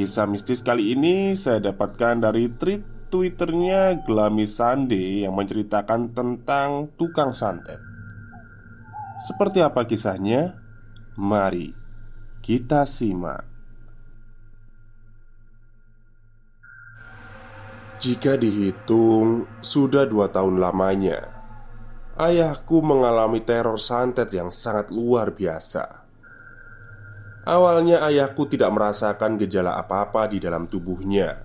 Kisah mistis kali ini saya dapatkan dari tweet Twitternya Glami Sande yang menceritakan tentang tukang santet. Seperti apa kisahnya? Mari kita simak. Jika dihitung, sudah dua tahun lamanya, ayahku mengalami teror santet yang sangat luar biasa. Awalnya ayahku tidak merasakan gejala apa-apa di dalam tubuhnya.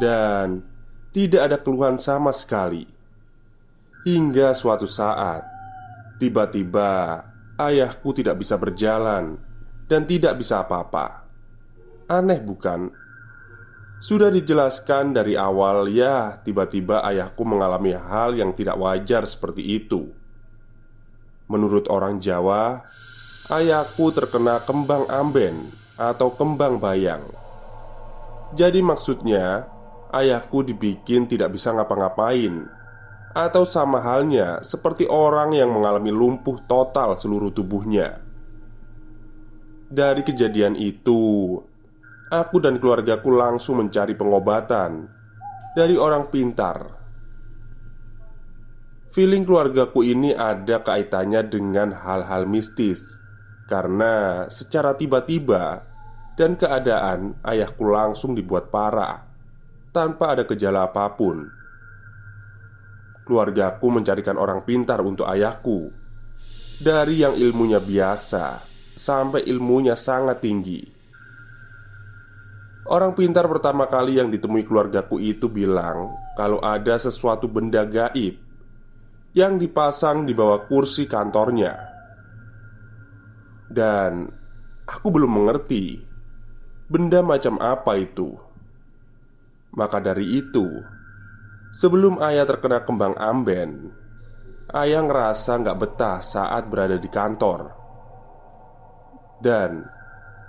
Dan tidak ada keluhan sama sekali. Hingga suatu saat Tiba-tiba ayahku tidak bisa berjalan Dan tidak bisa apa-apa. Aneh bukan? Sudah dijelaskan dari awal ya Tiba-tiba ayahku mengalami hal yang tidak wajar seperti itu. Menurut orang Jawa ayahku terkena kembang amben atau kembang bayang. Jadi maksudnya, ayahku dibikin tidak bisa ngapa-ngapain atau sama halnya seperti orang yang mengalami lumpuh total seluruh tubuhnya. Dari kejadian itu, aku dan keluargaku langsung mencari pengobatan dari orang pintar. Feeling keluargaku ini ada kaitannya dengan hal-hal mistis karena secara tiba-tiba dan keadaan ayahku langsung dibuat parah tanpa ada gejala apa pun. Keluargaku mencarikan orang pintar untuk ayahku dari yang ilmunya biasa sampai ilmunya sangat tinggi. Orang pintar pertama kali yang ditemui keluargaku itu bilang kalau ada sesuatu benda gaib yang dipasang di bawah kursi kantornya. Dan aku belum mengerti benda macam apa itu. Maka dari itu, sebelum ayah terkena kembang amben, ayah ngerasa nggak betah saat berada di kantor. Dan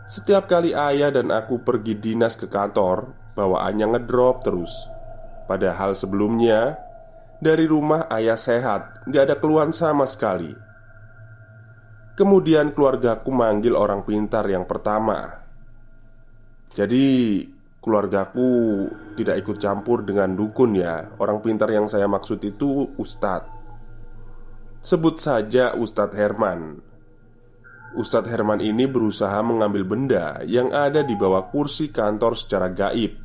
setiap kali ayah dan aku pergi dinas ke kantor, bawaannya ngedrop terus. Padahal sebelumnya dari rumah ayah sehat, nggak ada keluhan sama sekali. Kemudian keluargaku manggil orang pintar yang pertama. Jadi keluargaku tidak ikut campur dengan dukun ya. Orang pintar yang saya maksud itu Ustadz. Sebut saja Ustadz Herman. Ustadz Herman ini berusaha mengambil benda yang ada di bawah kursi kantor secara gaib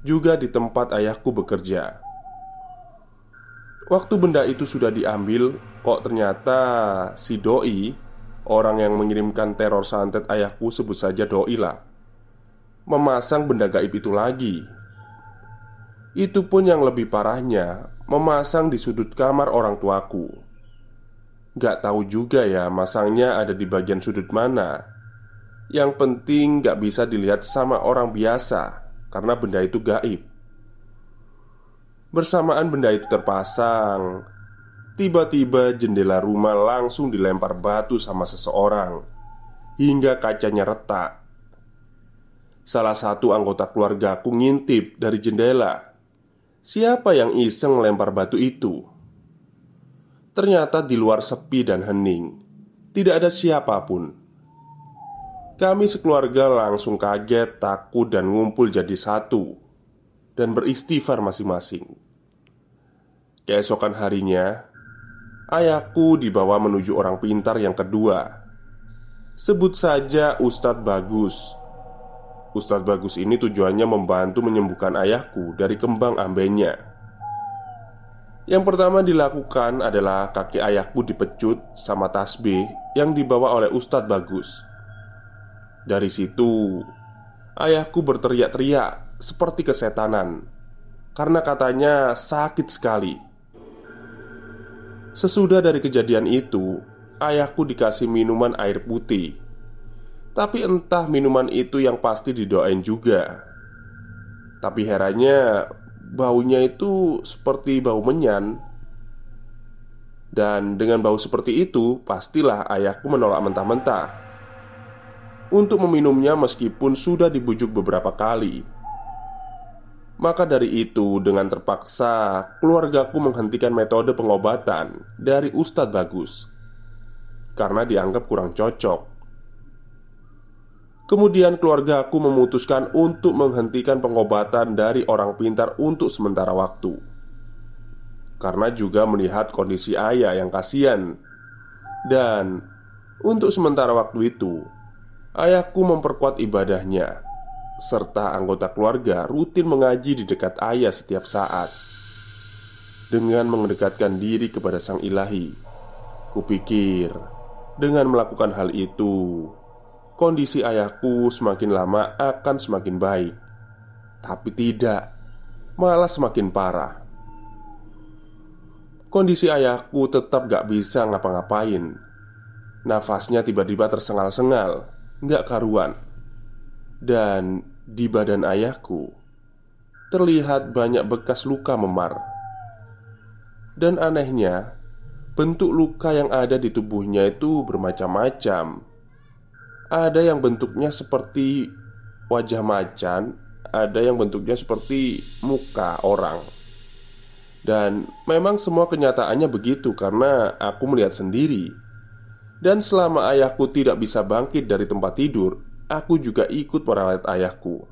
Juga di tempat ayahku bekerja. Waktu benda itu sudah diambil Kok ternyata si doi Orang yang mengirimkan teror santet ayahku sebut saja doi lah. Memasang benda gaib itu lagi. Itu pun yang lebih parahnya Memasang di sudut kamar orang tuaku. Gak tahu juga ya masangnya ada di bagian sudut mana. Yang penting gak bisa dilihat sama orang biasa Karena benda itu gaib. Bersamaan benda itu terpasang tiba-tiba jendela rumah langsung dilempar batu sama seseorang hingga kacanya retak. Salah satu anggota keluarga aku ngintip dari jendela. Siapa yang iseng lempar batu itu? Ternyata di luar sepi dan hening, tidak ada siapa pun. Kami sekeluarga langsung kaget, takut, dan ngumpul jadi satu dan beristighfar masing-masing. Keesokan harinya, ayahku dibawa menuju orang pintar yang kedua. Sebut saja Ustadz Bagus. Ustadz Bagus ini tujuannya membantu menyembuhkan ayahku dari kembang ambenya. Yang pertama dilakukan adalah kaki ayahku dipecut sama tasbih yang dibawa oleh Ustadz Bagus. Dari situ, ayahku berteriak-teriak seperti kesetanan karena katanya sakit sekali. Sesudah dari kejadian itu, ayahku dikasih minuman air putih. Tapi entah minuman itu yang pasti didoain juga. Tapi herannya, baunya itu seperti bau menyan. Dan dengan bau seperti itu, pastilah ayahku menolak mentah-mentah untuk meminumnya meskipun sudah dibujuk beberapa kali. Maka dari itu, dengan terpaksa, keluargaku menghentikan metode pengobatan dari Ustadz Bagus. Karena dianggap kurang cocok. Kemudian, keluargaku memutuskan untuk menghentikan pengobatan dari orang pintar untuk sementara waktu. Karena juga melihat kondisi ayah yang kasihan, dan untuk sementara waktu itu, ayahku memperkuat ibadahnya serta anggota keluarga rutin mengaji di dekat ayah setiap saat. Dengan mendekatkan diri kepada Sang Ilahi, kupikir dengan melakukan hal itu, kondisi ayahku semakin lama akan semakin baik. Tapi tidak, malah semakin parah. Kondisi ayahku tetap gak bisa ngapa-ngapain. Nafasnya tiba-tiba tersengal-sengal, gak karuan. Dan di badan ayahku terlihat banyak bekas luka memar. Dan anehnya, bentuk luka yang ada di tubuhnya itu bermacam-macam. Ada yang bentuknya seperti wajah macan, ada yang bentuknya seperti muka orang. Dan memang semua kenyataannya begitu karena aku melihat sendiri. Dan selama ayahku tidak bisa bangkit dari tempat tidur, aku juga ikut merawat ayahku.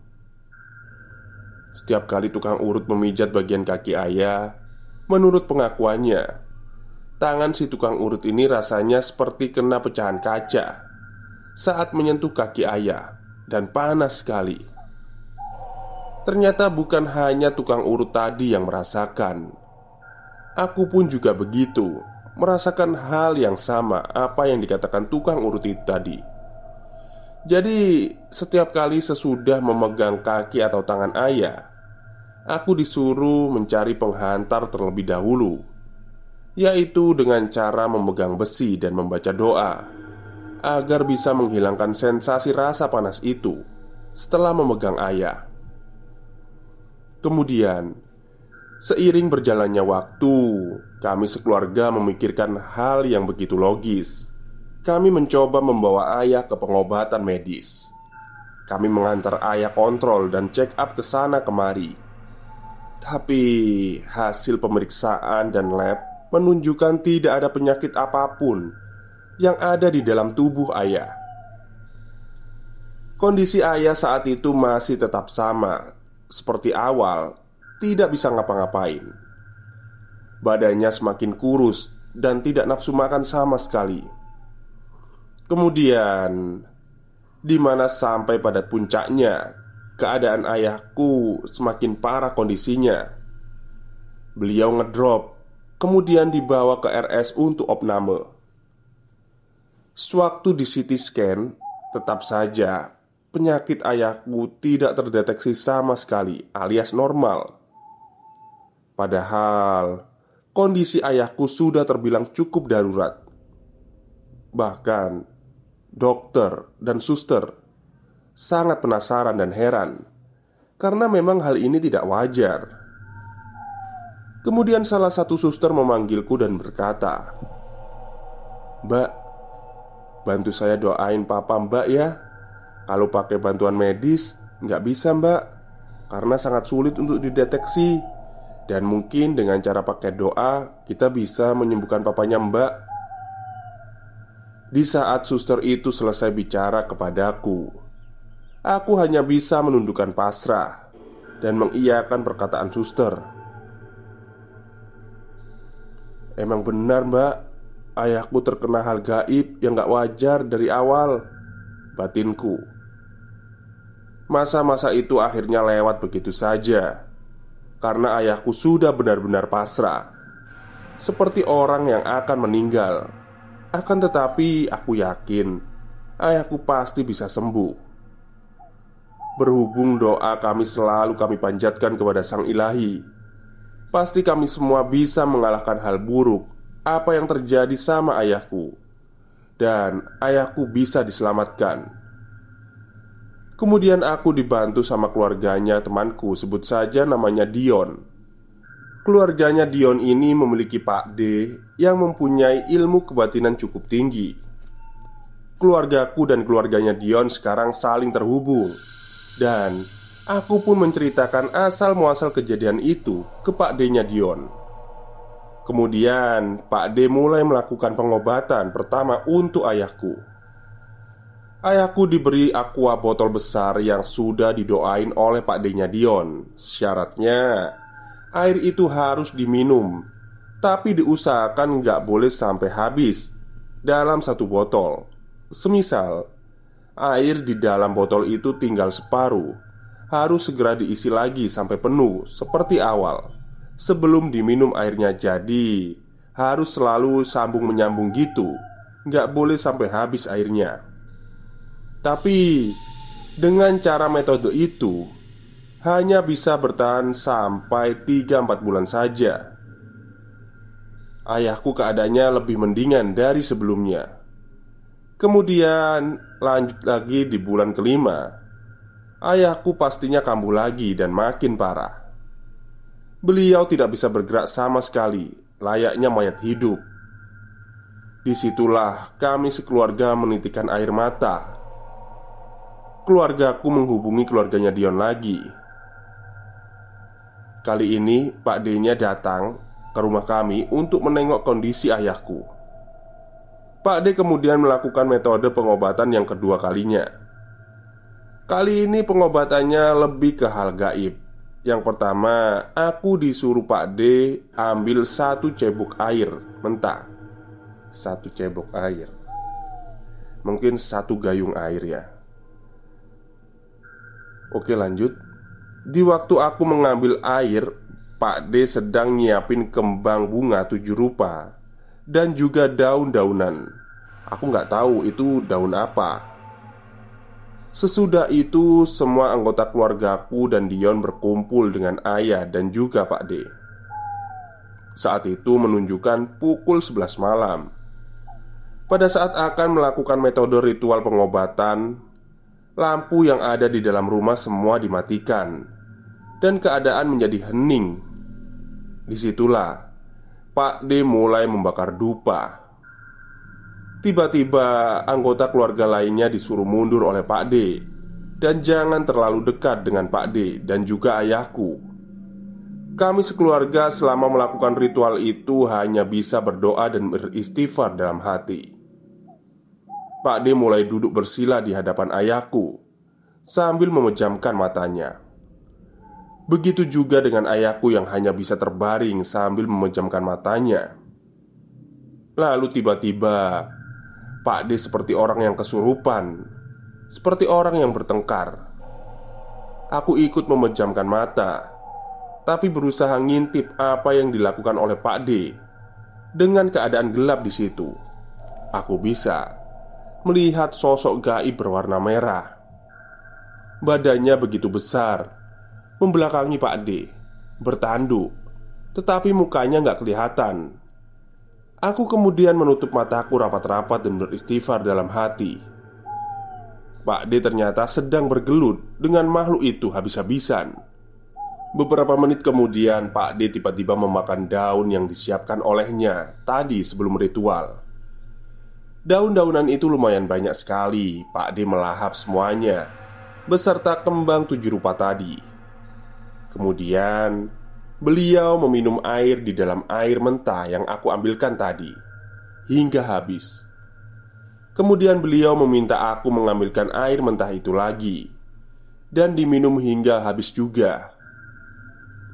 Setiap kali tukang urut memijat bagian kaki ayah, menurut pengakuannya, tangan si tukang urut ini rasanya seperti kena pecahan kaca saat menyentuh kaki ayah dan panas sekali. Ternyata bukan hanya tukang urut tadi yang merasakan. Aku pun juga begitu, merasakan hal yang sama apa yang dikatakan tukang urut itu tadi. Jadi, setiap kali sesudah memegang kaki atau tangan ayah, aku disuruh mencari penghantar terlebih dahulu, yaitu dengan cara memegang besi dan membaca doa agar bisa menghilangkan sensasi rasa panas itu setelah memegang ayah. Kemudian, seiring berjalannya waktu, kami sekeluarga memikirkan hal yang begitu logis kami mencoba membawa ayah ke pengobatan medis. Kami mengantar ayah kontrol dan check up ke sana kemari. Tapi hasil pemeriksaan dan lab menunjukkan tidak ada penyakit apa pun yang ada di dalam tubuh ayah. Kondisi ayah saat itu masih tetap sama seperti awal, tidak bisa ngapa-ngapain. Badannya semakin kurus dan tidak nafsu makan sama sekali. Kemudian, di mana sampai pada puncaknya, keadaan ayahku semakin parah kondisinya. Beliau ngedrop, kemudian dibawa ke RS untuk opname. Sewaktu di CT scan, tetap saja penyakit ayahku tidak terdeteksi sama sekali, alias normal. Padahal kondisi ayahku sudah terbilang cukup darurat. Bahkan dokter, dan suster sangat penasaran dan heran karena memang hal ini tidak wajar. Kemudian salah satu suster memanggilku dan berkata Mbak, bantu saya doain papa mbak ya. Kalau pakai bantuan medis, nggak bisa mbak Karena sangat sulit untuk dideteksi. Dan mungkin dengan cara pakai doa, kita bisa menyembuhkan papanya mbak Di saat suster itu selesai bicara kepadaku Aku hanya bisa menundukkan pasrah Dan mengiyakan perkataan suster. Emang benar mbak. Ayahku terkena hal gaib yang gak wajar dari awal Batinku. Masa-masa itu akhirnya lewat begitu saja Karena ayahku sudah benar-benar pasrah. Seperti orang yang akan meninggal Akan tetapi aku yakin Ayahku pasti bisa sembuh. Berhubung doa kami selalu kami panjatkan kepada Sang Ilahi Pasti kami semua bisa mengalahkan hal buruk Apa yang terjadi sama ayahku. Dan ayahku bisa diselamatkan. Kemudian aku dibantu sama keluarganya temanku Sebut saja namanya Dion Keluarganya Dion ini memiliki Pak D Yang mempunyai ilmu kebatinan cukup tinggi Keluargaku dan keluarganya Dion sekarang saling terhubung Dan Aku pun menceritakan asal muasal kejadian itu ke Pak D-nya Dion. Kemudian Pak D mulai melakukan pengobatan pertama untuk ayahku. Ayahku diberi aqua botol besar yang sudah didoain oleh Pak D-nya Dion. Syaratnya air itu harus diminum, tapi diusahakan nggak boleh sampai habis dalam satu botol. Semisal air di dalam botol itu tinggal separuh harus segera diisi lagi sampai penuh seperti awal Sebelum diminum airnya jadi Harus selalu sambung menyambung gitu Nggak boleh sampai habis airnya Tapi Dengan cara metode itu Hanya bisa bertahan sampai 3-4 bulan saja Ayahku keadaannya lebih mendingan dari sebelumnya Kemudian lanjut lagi di bulan kelima ayahku pastinya kambuh lagi dan makin parah. Beliau tidak bisa bergerak sama sekali, layaknya mayat hidup. Di situlah kami sekeluarga menitikan air mata. Keluargaku menghubungi keluarganya Dion lagi. Kali ini Pak D-nya datang ke rumah kami untuk menengok kondisi ayahku. Pak D kemudian melakukan metode pengobatan yang kedua kalinya. Kali ini pengobatannya lebih ke hal gaib. Yang pertama, aku disuruh Pak D ambil satu cebok air mentah. Satu cebok air. Mungkin satu gayung air ya. Oke lanjut Di waktu aku mengambil air Pak D sedang nyiapin kembang bunga tujuh rupa Dan juga daun-daunan Aku nggak tahu itu daun apa Sesudah itu, semua anggota keluargaku dan Dion berkumpul dengan ayah dan juga Pak D. Saat itu menunjukkan pukul 11 malam. Pada saat akan melakukan metode ritual pengobatan, lampu yang ada di dalam rumah semua dimatikan dan keadaan menjadi hening. Di situlah Pak D mulai membakar dupa. Tiba-tiba anggota keluarga lainnya disuruh mundur oleh Pak D. Dan jangan terlalu dekat dengan Pak D dan juga ayahku. Kami sekeluarga selama melakukan ritual itu hanya bisa berdoa dan beristighfar dalam hati. Pak D mulai duduk bersila di hadapan ayahku Sambil memejamkan matanya Begitu juga dengan ayahku yang hanya bisa terbaring sambil memejamkan matanya. Lalu tiba-tiba Pak D seperti orang yang kesurupan Seperti orang yang bertengkar. Aku ikut memejamkan mata Tapi berusaha ngintip apa yang dilakukan oleh Pak D Dengan keadaan gelap di situ. Aku bisa Melihat sosok gaib berwarna merah. Badannya begitu besar Membelakangi Pak D Bertanduk Tetapi mukanya nggak kelihatan Aku kemudian menutup mataku rapat-rapat dan beristighfar dalam hati. Pak D ternyata sedang bergelut dengan makhluk itu habis-habisan. Beberapa menit kemudian, Pak D tiba-tiba memakan daun yang disiapkan olehnya tadi sebelum ritual. Daun-daunan itu lumayan banyak sekali. Pak D melahap semuanya beserta kembang tujuh rupa tadi. Kemudian, beliau meminum air di dalam air mentah yang aku ambilkan tadi hingga habis. Kemudian beliau meminta aku mengambilkan air mentah itu lagi dan diminum hingga habis juga.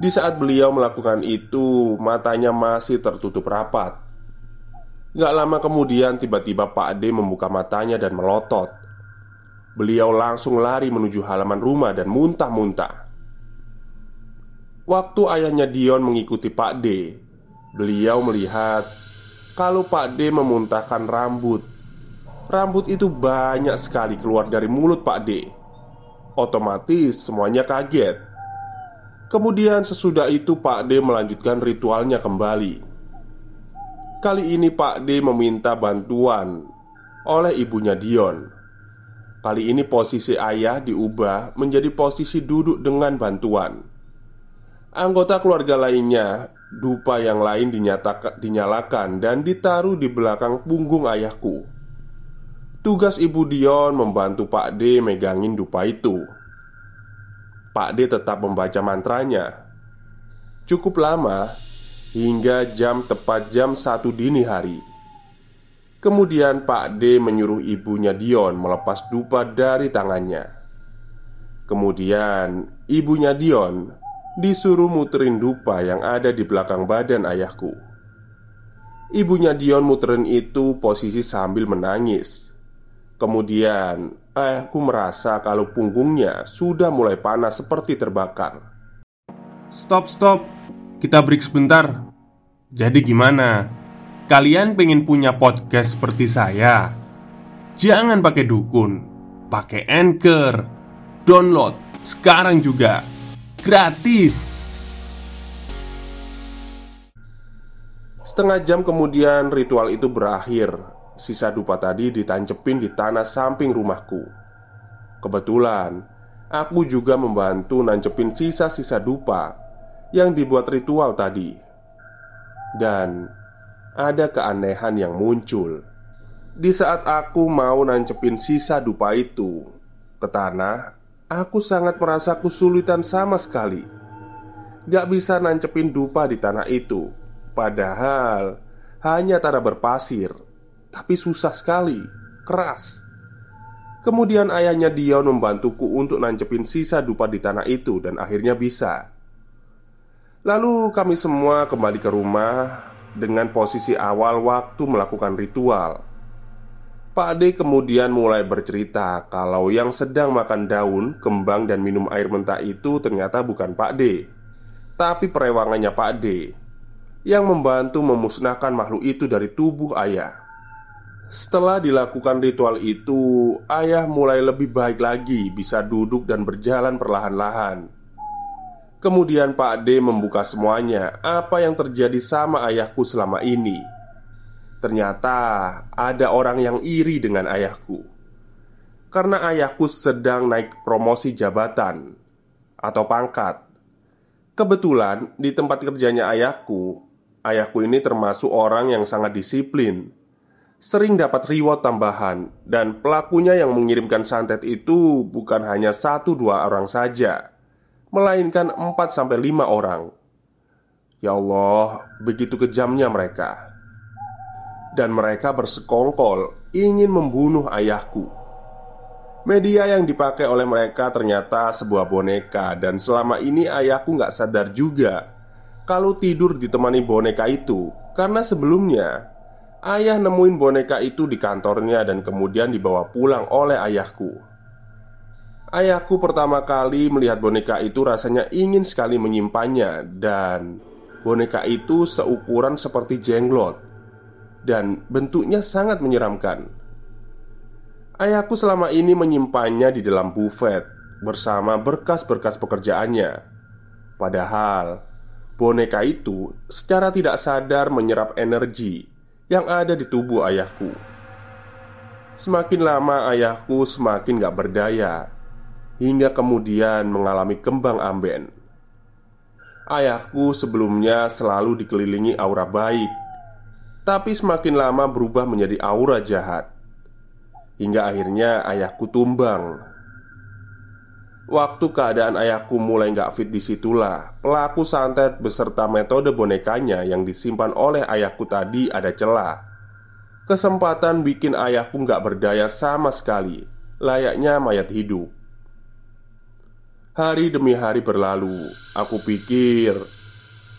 Di saat beliau melakukan itu, matanya masih tertutup rapat. Gak lama kemudian, tiba-tiba Pak D membuka matanya dan melotot. Beliau langsung lari menuju halaman rumah dan muntah-muntah. Waktu ayahnya Dion mengikuti Pak D, beliau melihat kalau Pak D memuntahkan rambut. Rambut itu banyak sekali keluar dari mulut Pak D. Otomatis semuanya kaget. Kemudian sesudah itu Pak D melanjutkan ritualnya kembali Kali ini Pak D meminta bantuan oleh ibunya Dion Kali ini posisi ayah diubah menjadi posisi duduk dengan bantuan Anggota keluarga lainnya Dupa yang lain dinyatakan, dinyalakan dan ditaruh di belakang punggung ayahku. Tugas ibu Dion membantu Pak D megangin dupa itu. Pak D tetap membaca mantranya. Cukup lama Hingga jam tepat jam satu dini hari. Kemudian Pak D menyuruh ibunya Dion melepas dupa dari tangannya. Kemudian ibunya Dion disuruh muterin dupa yang ada di belakang badan ayahku Ibunya Dion muterin itu posisi sambil menangis Kemudian ayahku merasa kalau punggungnya sudah mulai panas seperti terbakar. Stop, stop, kita break sebentar. Jadi, gimana? Kalian pengen punya podcast seperti saya? Jangan pakai dukun, pakai anchor, download sekarang juga gratis. Setengah jam kemudian ritual itu berakhir. Sisa dupa tadi ditancepin di tanah samping rumahku. Kebetulan Aku juga membantu nancepin sisa-sisa dupa Yang dibuat ritual tadi. Dan Ada keanehan yang muncul. Di saat aku mau nancepin sisa dupa itu Ke tanah Aku sangat merasa kesulitan sama sekali Gak bisa nancepin dupa di tanah itu Padahal hanya tanah berpasir tapi susah sekali, keras. Kemudian ayahnya Dion membantuku untuk nancepin sisa dupa di tanah itu dan akhirnya bisa. Lalu kami semua kembali ke rumah dengan posisi awal waktu melakukan ritual. Pak D kemudian mulai bercerita kalau yang sedang makan daun, kembang, dan minum air mentah itu ternyata bukan Pak D, tapi perewangannya Pak D yang membantu memusnahkan makhluk itu dari tubuh ayah. Setelah dilakukan ritual itu, ayah mulai lebih baik lagi, bisa duduk dan berjalan perlahan-lahan. Kemudian Pak D membuka semuanya apa yang terjadi sama ayahku selama ini. Ternyata ada orang yang iri dengan ayahku. Karena ayahku sedang naik promosi jabatan atau pangkat. Kebetulan di tempat kerjanya ayahku, ayahku ini termasuk orang yang sangat disiplin sering dapat reward tambahan dan pelakunya yang mengirimkan santet itu bukan hanya satu dua orang saja Melainkan empat sampai lima orang Ya Allah, begitu kejamnya mereka Dan mereka bersekongkol ingin membunuh ayahku. Media yang dipakai oleh mereka ternyata sebuah boneka Dan selama ini ayahku nggak sadar juga Kalau tidur ditemani boneka itu. Karena sebelumnya Ayah nemuin boneka itu di kantornya dan kemudian dibawa pulang oleh ayahku. Ayahku pertama kali melihat boneka itu rasanya ingin sekali menyimpannya dan boneka itu seukuran seperti jenglot dan bentuknya sangat menyeramkan. Ayahku selama ini menyimpannya di dalam bufet bersama berkas-berkas pekerjaannya. Padahal boneka itu secara tidak sadar menyerap energi yang ada di tubuh ayahku. Semakin lama ayahku semakin gak berdaya Hingga kemudian mengalami kembang amben Ayahku sebelumnya selalu dikelilingi aura baik, tapi semakin lama berubah menjadi aura jahat. Hingga akhirnya ayahku tumbang. Waktu keadaan ayahku mulai nggak fit di situlah Pelaku santet beserta metode bonekanya yang disimpan oleh ayahku tadi ada celah Kesempatan bikin ayahku nggak berdaya sama sekali Layaknya mayat hidup Hari demi hari berlalu Aku pikir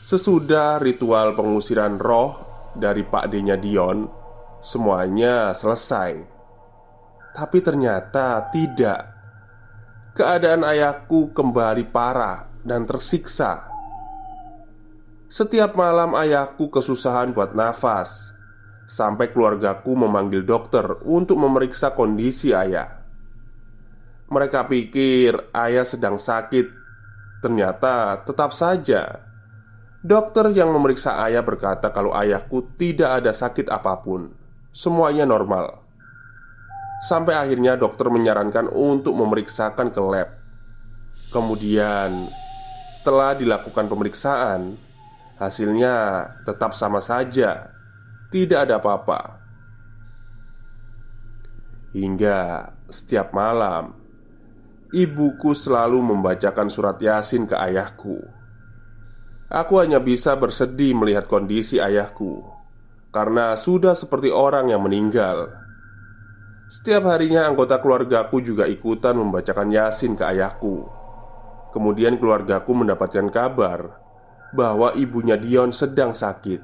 Sesudah ritual pengusiran roh dari Pak D-nya Dion Semuanya selesai. Tapi ternyata tidak. Keadaan ayahku kembali parah dan tersiksa. Setiap malam ayahku kesusahan buat nafas Sampai keluargaku memanggil dokter untuk memeriksa kondisi ayah. Mereka pikir ayah sedang sakit. Ternyata tetap saja Dokter yang memeriksa ayah berkata kalau ayahku tidak ada sakit apa pun Semuanya normal Sampai akhirnya dokter menyarankan untuk memeriksakan ke lab. Kemudian, setelah dilakukan pemeriksaan, hasilnya tetap sama saja, tidak ada apa-apa. Hingga setiap malam, ibuku selalu membacakan surat Yasin ke ayahku. Aku hanya bisa bersedih melihat kondisi ayahku karena sudah seperti orang yang meninggal. Setiap harinya anggota keluargaku juga ikutan membacakan Yasin ke ayahku. Kemudian keluargaku mendapatkan kabar Bahwa ibunya Dion sedang sakit.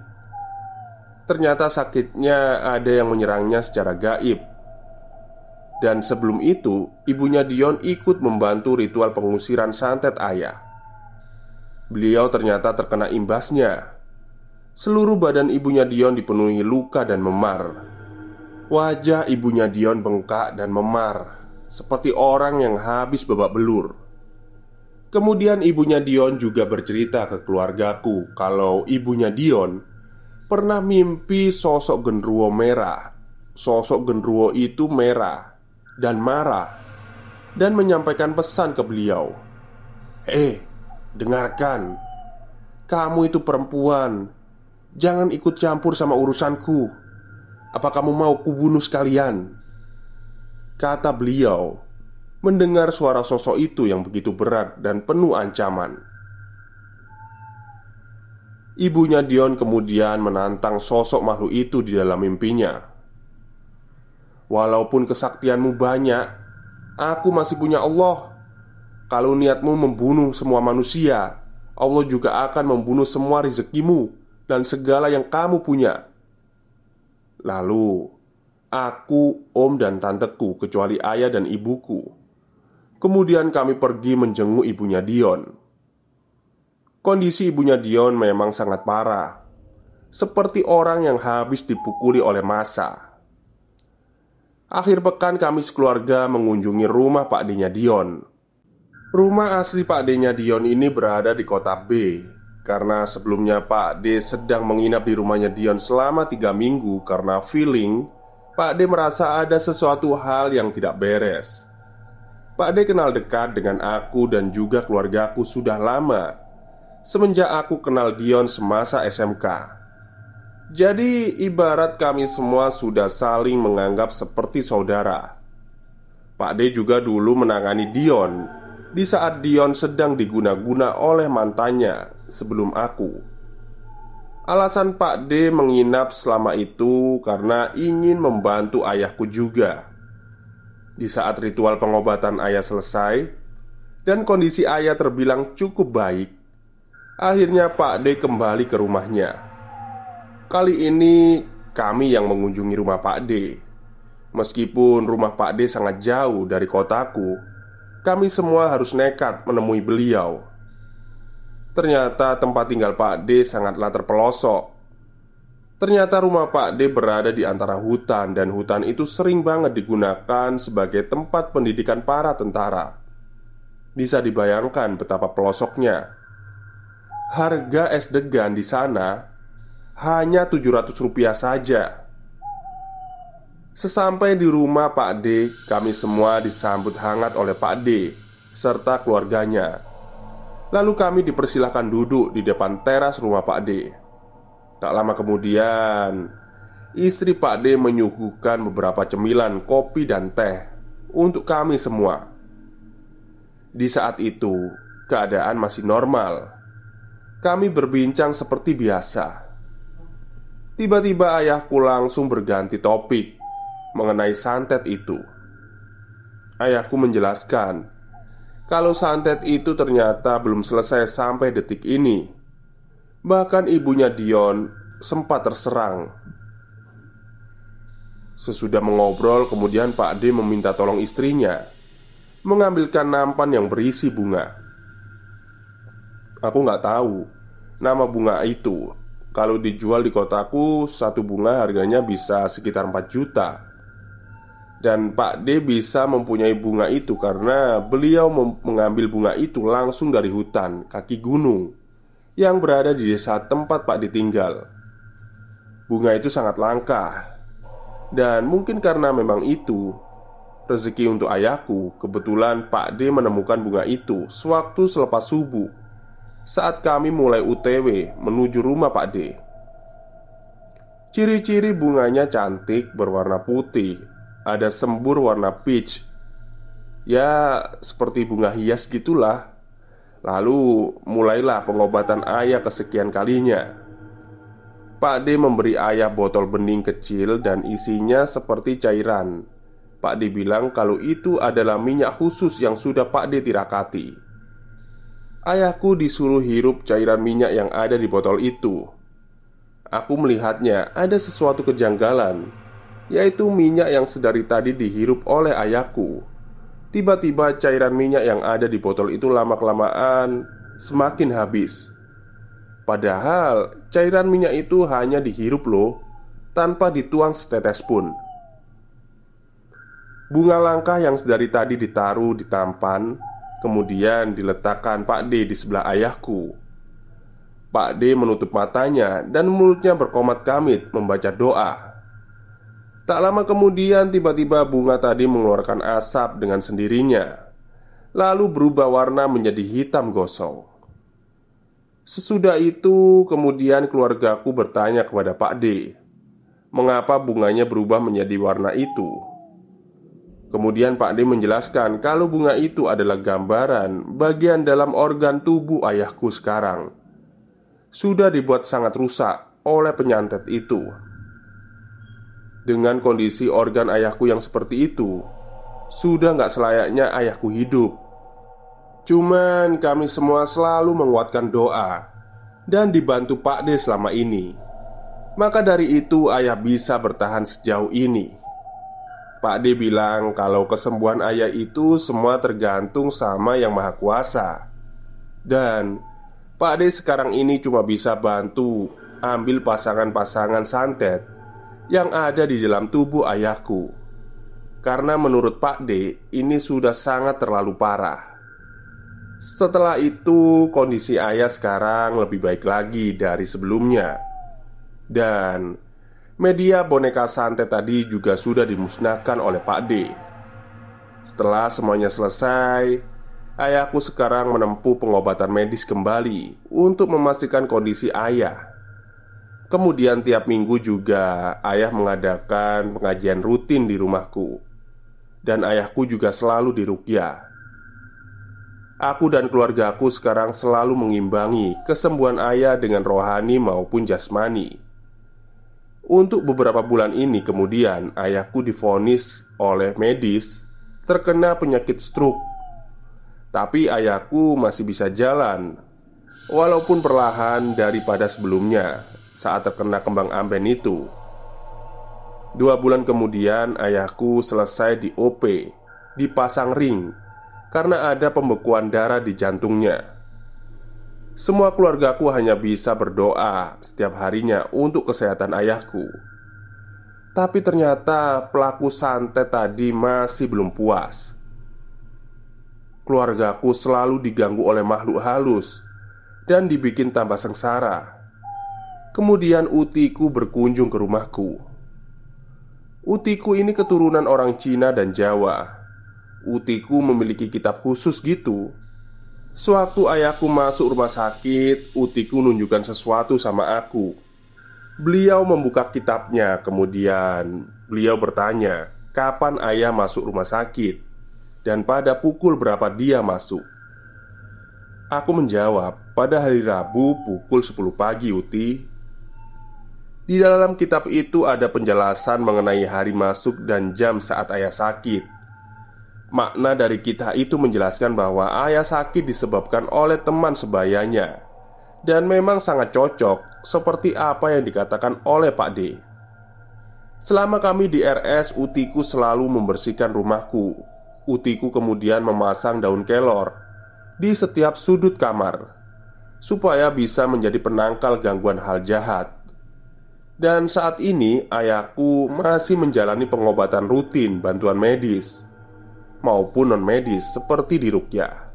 Ternyata sakitnya ada yang menyerangnya secara gaib. Dan sebelum itu Ibunya Dion ikut membantu ritual pengusiran santet ayah Beliau ternyata terkena imbasnya. Seluruh badan ibunya Dion dipenuhi luka dan memar. Wajah ibunya Dion bengkak dan memar Seperti orang yang habis babak belur. Kemudian ibunya Dion juga bercerita ke keluargaku Kalau ibunya Dion Pernah mimpi sosok genruwo merah. Sosok genruwo itu merah Dan marah Dan menyampaikan pesan ke beliau. Eh, dengarkan. Kamu itu perempuan. Jangan ikut campur sama urusanku. Apa kamu mau kubunuh sekalian? Kata beliau Mendengar suara sosok itu yang begitu berat dan penuh ancaman. Ibunya Dion kemudian menantang sosok makhluk itu di dalam mimpinya. Walaupun kesaktianmu banyak Aku masih punya Allah Kalau niatmu membunuh semua manusia Allah juga akan membunuh semua rezekimu Dan segala yang kamu punya Lalu, aku, om, dan tanteku, kecuali ayah dan ibuku, kemudian kami pergi menjenguk ibunya Dion. Kondisi ibunya Dion memang sangat parah, seperti orang yang habis dipukuli oleh masa. Akhir pekan kami sekeluarga mengunjungi rumah Pak D-nya Dion Rumah asli Pak D-nya Dion ini berada di kota B. Karena sebelumnya Pak D sedang menginap di rumahnya Dion selama tiga minggu Karena feeling Pak D merasa ada sesuatu hal yang tidak beres. Pak D kenal dekat dengan aku dan juga keluargaku sudah lama Semenjak aku kenal Dion semasa SMK Jadi ibarat kami semua sudah saling menganggap seperti saudara. Pak D juga dulu menangani Dion di saat Dion sedang diguna-guna oleh mantannya sebelum aku. Alasan Pak D menginap selama itu karena ingin membantu ayahku juga. Di saat ritual pengobatan ayah selesai dan kondisi ayah terbilang cukup baik, akhirnya Pak D kembali ke rumahnya. Kali ini kami yang mengunjungi rumah Pak D. Meskipun rumah Pak D sangat jauh dari kotaku, kami semua harus nekat menemui beliau. Ternyata tempat tinggal Pak D sangatlah terpelosok. Ternyata rumah Pak D berada di antara hutan, dan hutan itu sering banget digunakan sebagai tempat pendidikan para tentara. Bisa dibayangkan betapa pelosoknya. Harga es degan di sana hanya 700 rupiah saja Sesampai di rumah Pak D, kami semua disambut hangat oleh Pak D serta keluarganya. Lalu kami dipersilahkan duduk di depan teras rumah Pak D. Tak lama kemudian, istri Pak D menyuguhkan beberapa cemilan kopi dan teh untuk kami semua. Di saat itu, keadaan masih normal. Kami berbincang seperti biasa. Tiba-tiba ayahku langsung berganti topik mengenai santet itu. Ayahku menjelaskan kalau santet itu ternyata belum selesai sampai detik ini. Bahkan ibunya Dion sempat terserang. Sesudah mengobrol, kemudian Pak D meminta tolong istrinya mengambilkan nampan yang berisi bunga. Aku nggak tahu nama bunga itu. Kalau dijual di kotaku, satu bunga harganya bisa sekitar 4 juta. Dan Pak D bisa mempunyai bunga itu karena beliau mengambil bunga itu langsung dari hutan kaki gunung yang berada di desa tempat Pak D tinggal. Bunga itu sangat langka, dan mungkin karena memang itu rezeki untuk ayahku, kebetulan Pak D menemukan bunga itu sewaktu selepas subuh saat kami mulai UTW menuju rumah Pak D. Ciri-ciri bunganya cantik berwarna putih, ada sembur warna peach. Ya, seperti bunga hias gitulah. Lalu mulailah pengobatan ayah kesekian kalinya. Pak D memberi ayah botol bening kecil dan isinya seperti cairan. Pak D bilang kalau itu adalah minyak khusus yang sudah Pak D tirakati. Ayahku disuruh hirup cairan minyak yang ada di botol itu. Aku melihatnya ada sesuatu kejanggalan, yaitu minyak yang sedari tadi dihirup oleh ayahku. Tiba-tiba cairan minyak yang ada di botol itu lama-kelamaan semakin habis. Padahal cairan minyak itu hanya dihirup loh Tanpa dituang setetes pun Bunga langka yang sedari tadi ditaruh di tampan Kemudian diletakkan Pak D di sebelah ayahku Pak D menutup matanya dan mulutnya berkomat kamit membaca doa Tak lama kemudian tiba-tiba bunga tadi mengeluarkan asap dengan sendirinya Lalu berubah warna menjadi hitam gosong Sesudah itu, kemudian keluargaku bertanya kepada Pak D, "Mengapa bunganya berubah menjadi warna itu?" Kemudian Pak D menjelaskan kalau bunga itu adalah gambaran bagian dalam organ tubuh ayahku sekarang. Sudah dibuat sangat rusak oleh penyantet itu. Dengan kondisi organ ayahku yang seperti itu, sudah nggak selayaknya ayahku hidup. Cuman kami semua selalu menguatkan doa dan dibantu Pak D selama ini. Maka dari itu ayah bisa bertahan sejauh ini. Pak D bilang kalau kesembuhan ayah itu semua tergantung sama yang maha kuasa Dan Pak D sekarang ini cuma bisa bantu ambil pasangan-pasangan santet Yang ada di dalam tubuh ayahku Karena menurut Pak D ini sudah sangat terlalu parah Setelah itu kondisi ayah sekarang lebih baik lagi dari sebelumnya Dan Media boneka santet tadi juga sudah dimusnahkan oleh Pak D. Setelah semuanya selesai, ayahku sekarang menempuh pengobatan medis kembali untuk memastikan kondisi ayah. Kemudian tiap minggu juga ayah mengadakan pengajian rutin di rumahku. Dan ayahku juga selalu dirukyah Aku dan keluargaku sekarang selalu mengimbangi kesembuhan ayah dengan rohani maupun jasmani. Untuk beberapa bulan ini kemudian ayahku difonis oleh medis terkena penyakit stroke. Tapi ayahku masih bisa jalan Walaupun perlahan daripada sebelumnya saat terkena kembang amben itu Dua bulan kemudian ayahku selesai di OP Dipasang ring Karena ada pembekuan darah di jantungnya semua keluargaku hanya bisa berdoa setiap harinya untuk kesehatan ayahku. Tapi ternyata pelaku santet tadi masih belum puas. Keluargaku selalu diganggu oleh makhluk halus dan dibikin tambah sengsara. Kemudian utiku berkunjung ke rumahku. Utiku ini keturunan orang Cina dan Jawa. Utiku memiliki kitab khusus gitu Sewaktu ayahku masuk rumah sakit, Utiku menunjukkan sesuatu sama aku. Beliau membuka kitabnya, kemudian beliau bertanya, "Kapan ayah masuk rumah sakit?" dan pada pukul berapa dia masuk. Aku menjawab, "Pada hari Rabu pukul 10 pagi, Uti." Di dalam kitab itu ada penjelasan mengenai hari masuk dan jam saat ayah sakit. Makna dari kita itu menjelaskan bahwa ayah sakit disebabkan oleh teman sebayanya. Dan memang sangat cocok seperti apa yang dikatakan oleh Pak D. Selama kami di RS, Utiku selalu membersihkan rumahku. Utiku kemudian memasang daun kelor Di setiap sudut kamar Supaya bisa menjadi penangkal gangguan hal jahat dan saat ini ayahku masih menjalani pengobatan rutin bantuan medis maupun non-medis seperti di Rukyah.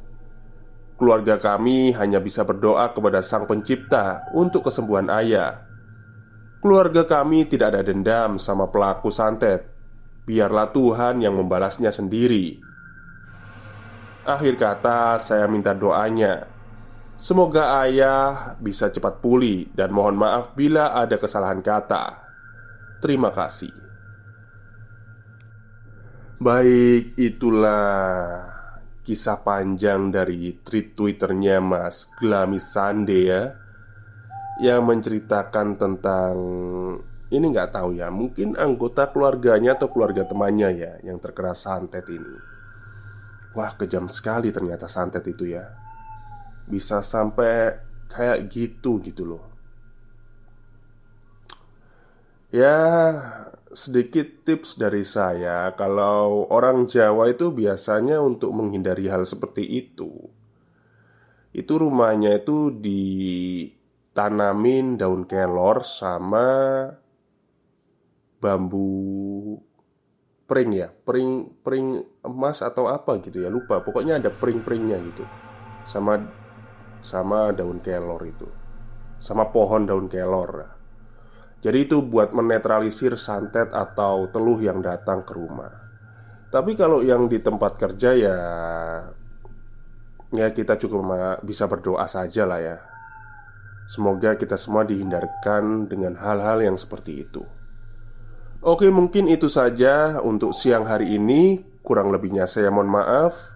Keluarga kami hanya bisa berdoa kepada Sang Pencipta untuk kesembuhan ayah. Keluarga kami tidak ada dendam sama pelaku santet. Biarlah Tuhan yang membalasnya sendiri. Akhir kata, saya minta doanya. Semoga ayah bisa cepat pulih dan mohon maaf bila ada kesalahan kata. Terima kasih. Baik, itulah kisah panjang dari tweet twitternya Mas Glamis Sande ya Yang menceritakan tentang Ini nggak tahu ya Mungkin anggota keluarganya atau keluarga temannya ya Yang terkena santet ini Wah kejam sekali ternyata santet itu ya Bisa sampai kayak gitu gitu loh Ya sedikit tips dari saya, kalau orang Jawa itu biasanya untuk menghindari hal seperti itu, itu rumahnya itu ditanamin daun kelor sama bambu pring ya, pring pring emas atau apa gitu ya, lupa. Pokoknya ada pring-pringnya gitu, sama sama daun kelor itu, sama pohon daun kelor. Jadi itu buat menetralisir santet atau teluh yang datang ke rumah. Tapi kalau yang di tempat kerja ya Ya kita cukup bisa berdoa saja lah ya. Semoga kita semua dihindarkan dengan hal-hal yang seperti itu. Oke mungkin itu saja untuk siang hari ini. Kurang lebihnya saya mohon maaf